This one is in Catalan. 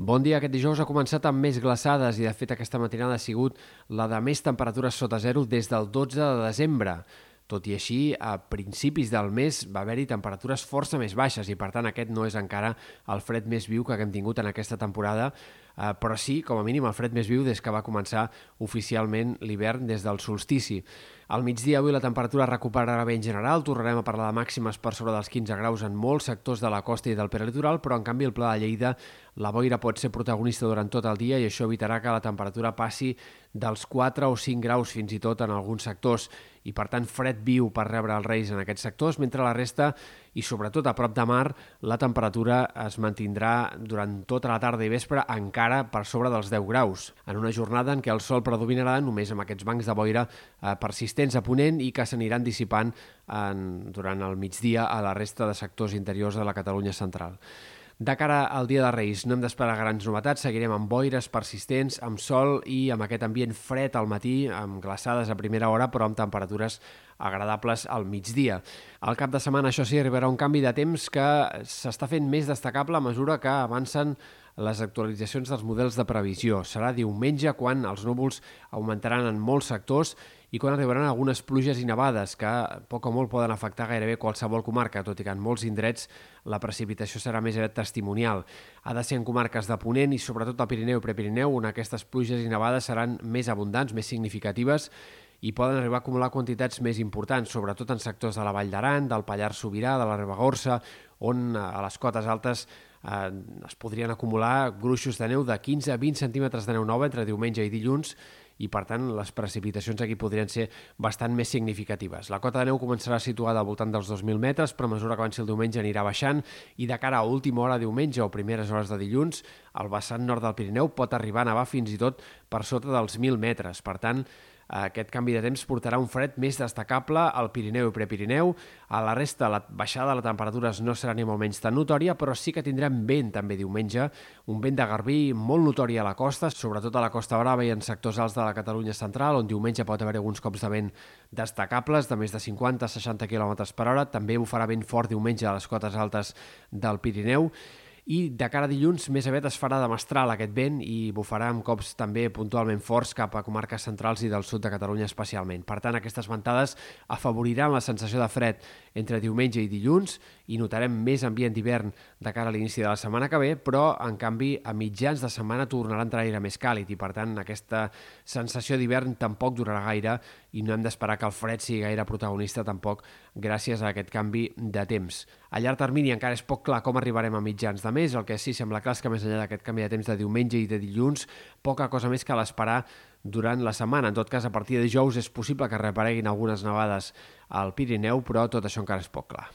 Bon dia. Aquest dijous ha començat amb més glaçades i, de fet, aquesta matinada ha sigut la de més temperatures sota zero des del 12 de desembre. Tot i així, a principis del mes va haver-hi temperatures força més baixes i, per tant, aquest no és encara el fred més viu que haguem tingut en aquesta temporada, eh, però sí, com a mínim, el fred més viu des que va començar oficialment l'hivern des del solstici. Al migdia avui la temperatura recuperarà bé en general, tornarem a parlar de màximes per sobre dels 15 graus en molts sectors de la costa i del peritoral, però en canvi el Pla de Lleida la boira pot ser protagonista durant tot el dia i això evitarà que la temperatura passi dels 4 o 5 graus fins i tot en alguns sectors i per tant fred viu per rebre els Reis en aquests sectors, mentre la resta i sobretot a prop de mar la temperatura es mantindrà durant tota la tarda i vespre encara per sobre dels 10 graus, en una jornada en què el sol predominarà només amb aquests bancs de boira eh, persistents a Ponent i que s'aniran dissipant en, durant el migdia a la resta de sectors interiors de la Catalunya central. De cara al dia de Reis no hem d'esperar grans novetats, seguirem amb boires persistents, amb sol i amb aquest ambient fred al matí, amb glaçades a primera hora, però amb temperatures agradables al migdia. Al cap de setmana, això sí, arribarà un canvi de temps que s'està fent més destacable a mesura que avancen les actualitzacions dels models de previsió. Serà diumenge quan els núvols augmentaran en molts sectors quan arribaran algunes pluges i nevades que poc o molt poden afectar gairebé qualsevol comarca, tot i que en molts indrets la precipitació serà més aviat testimonial. Ha de ser en comarques de Ponent i sobretot al Pirineu i Prepirineu on aquestes pluges i nevades seran més abundants, més significatives i poden arribar a acumular quantitats més importants, sobretot en sectors de la Vall d'Aran, del Pallars Sobirà, de la Ribagorça, on a les cotes altes eh, es podrien acumular gruixos de neu de 15 a 20 centímetres de neu nova entre diumenge i dilluns i per tant les precipitacions aquí podrien ser bastant més significatives. La cota de neu començarà situada al voltant dels 2.000 metres, però a mesura que avanci el diumenge anirà baixant i de cara a última hora diumenge o primeres hores de dilluns, el vessant nord del Pirineu pot arribar a nevar fins i tot per sota dels 1.000 metres. Per tant, aquest canvi de temps portarà un fred més destacable al Pirineu i Prepirineu. A la resta, la baixada de les temperatures no serà ni molt menys tan notòria, però sí que tindrem vent també diumenge, un vent de garbí molt notori a la costa, sobretot a la Costa Brava i en sectors alts de la Catalunya central, on diumenge pot haver alguns cops de vent destacables de més de 50-60 km per hora. També bufarà vent fort diumenge a les cotes altes del Pirineu i de cara a dilluns més aviat es farà de mestral aquest vent i bufarà amb cops també puntualment forts cap a comarques centrals i del sud de Catalunya especialment. Per tant, aquestes ventades afavoriran la sensació de fred entre diumenge i dilluns i notarem més ambient d'hivern de cara a l'inici de la setmana que ve, però, en canvi, a mitjans de setmana tornarà a entrar aire més càlid i, per tant, aquesta sensació d'hivern tampoc durarà gaire i no hem d'esperar que el fred sigui gaire protagonista tampoc gràcies a aquest canvi de temps. A llarg termini encara és poc clar com arribarem a mitjans de mes, el que sí sembla clar és que més enllà d'aquest canvi de temps de diumenge i de dilluns, poca cosa més que l'esperar durant la setmana. En tot cas, a partir de dijous és possible que repareguin algunes nevades al Pirineu, però tot això encara és poc clar.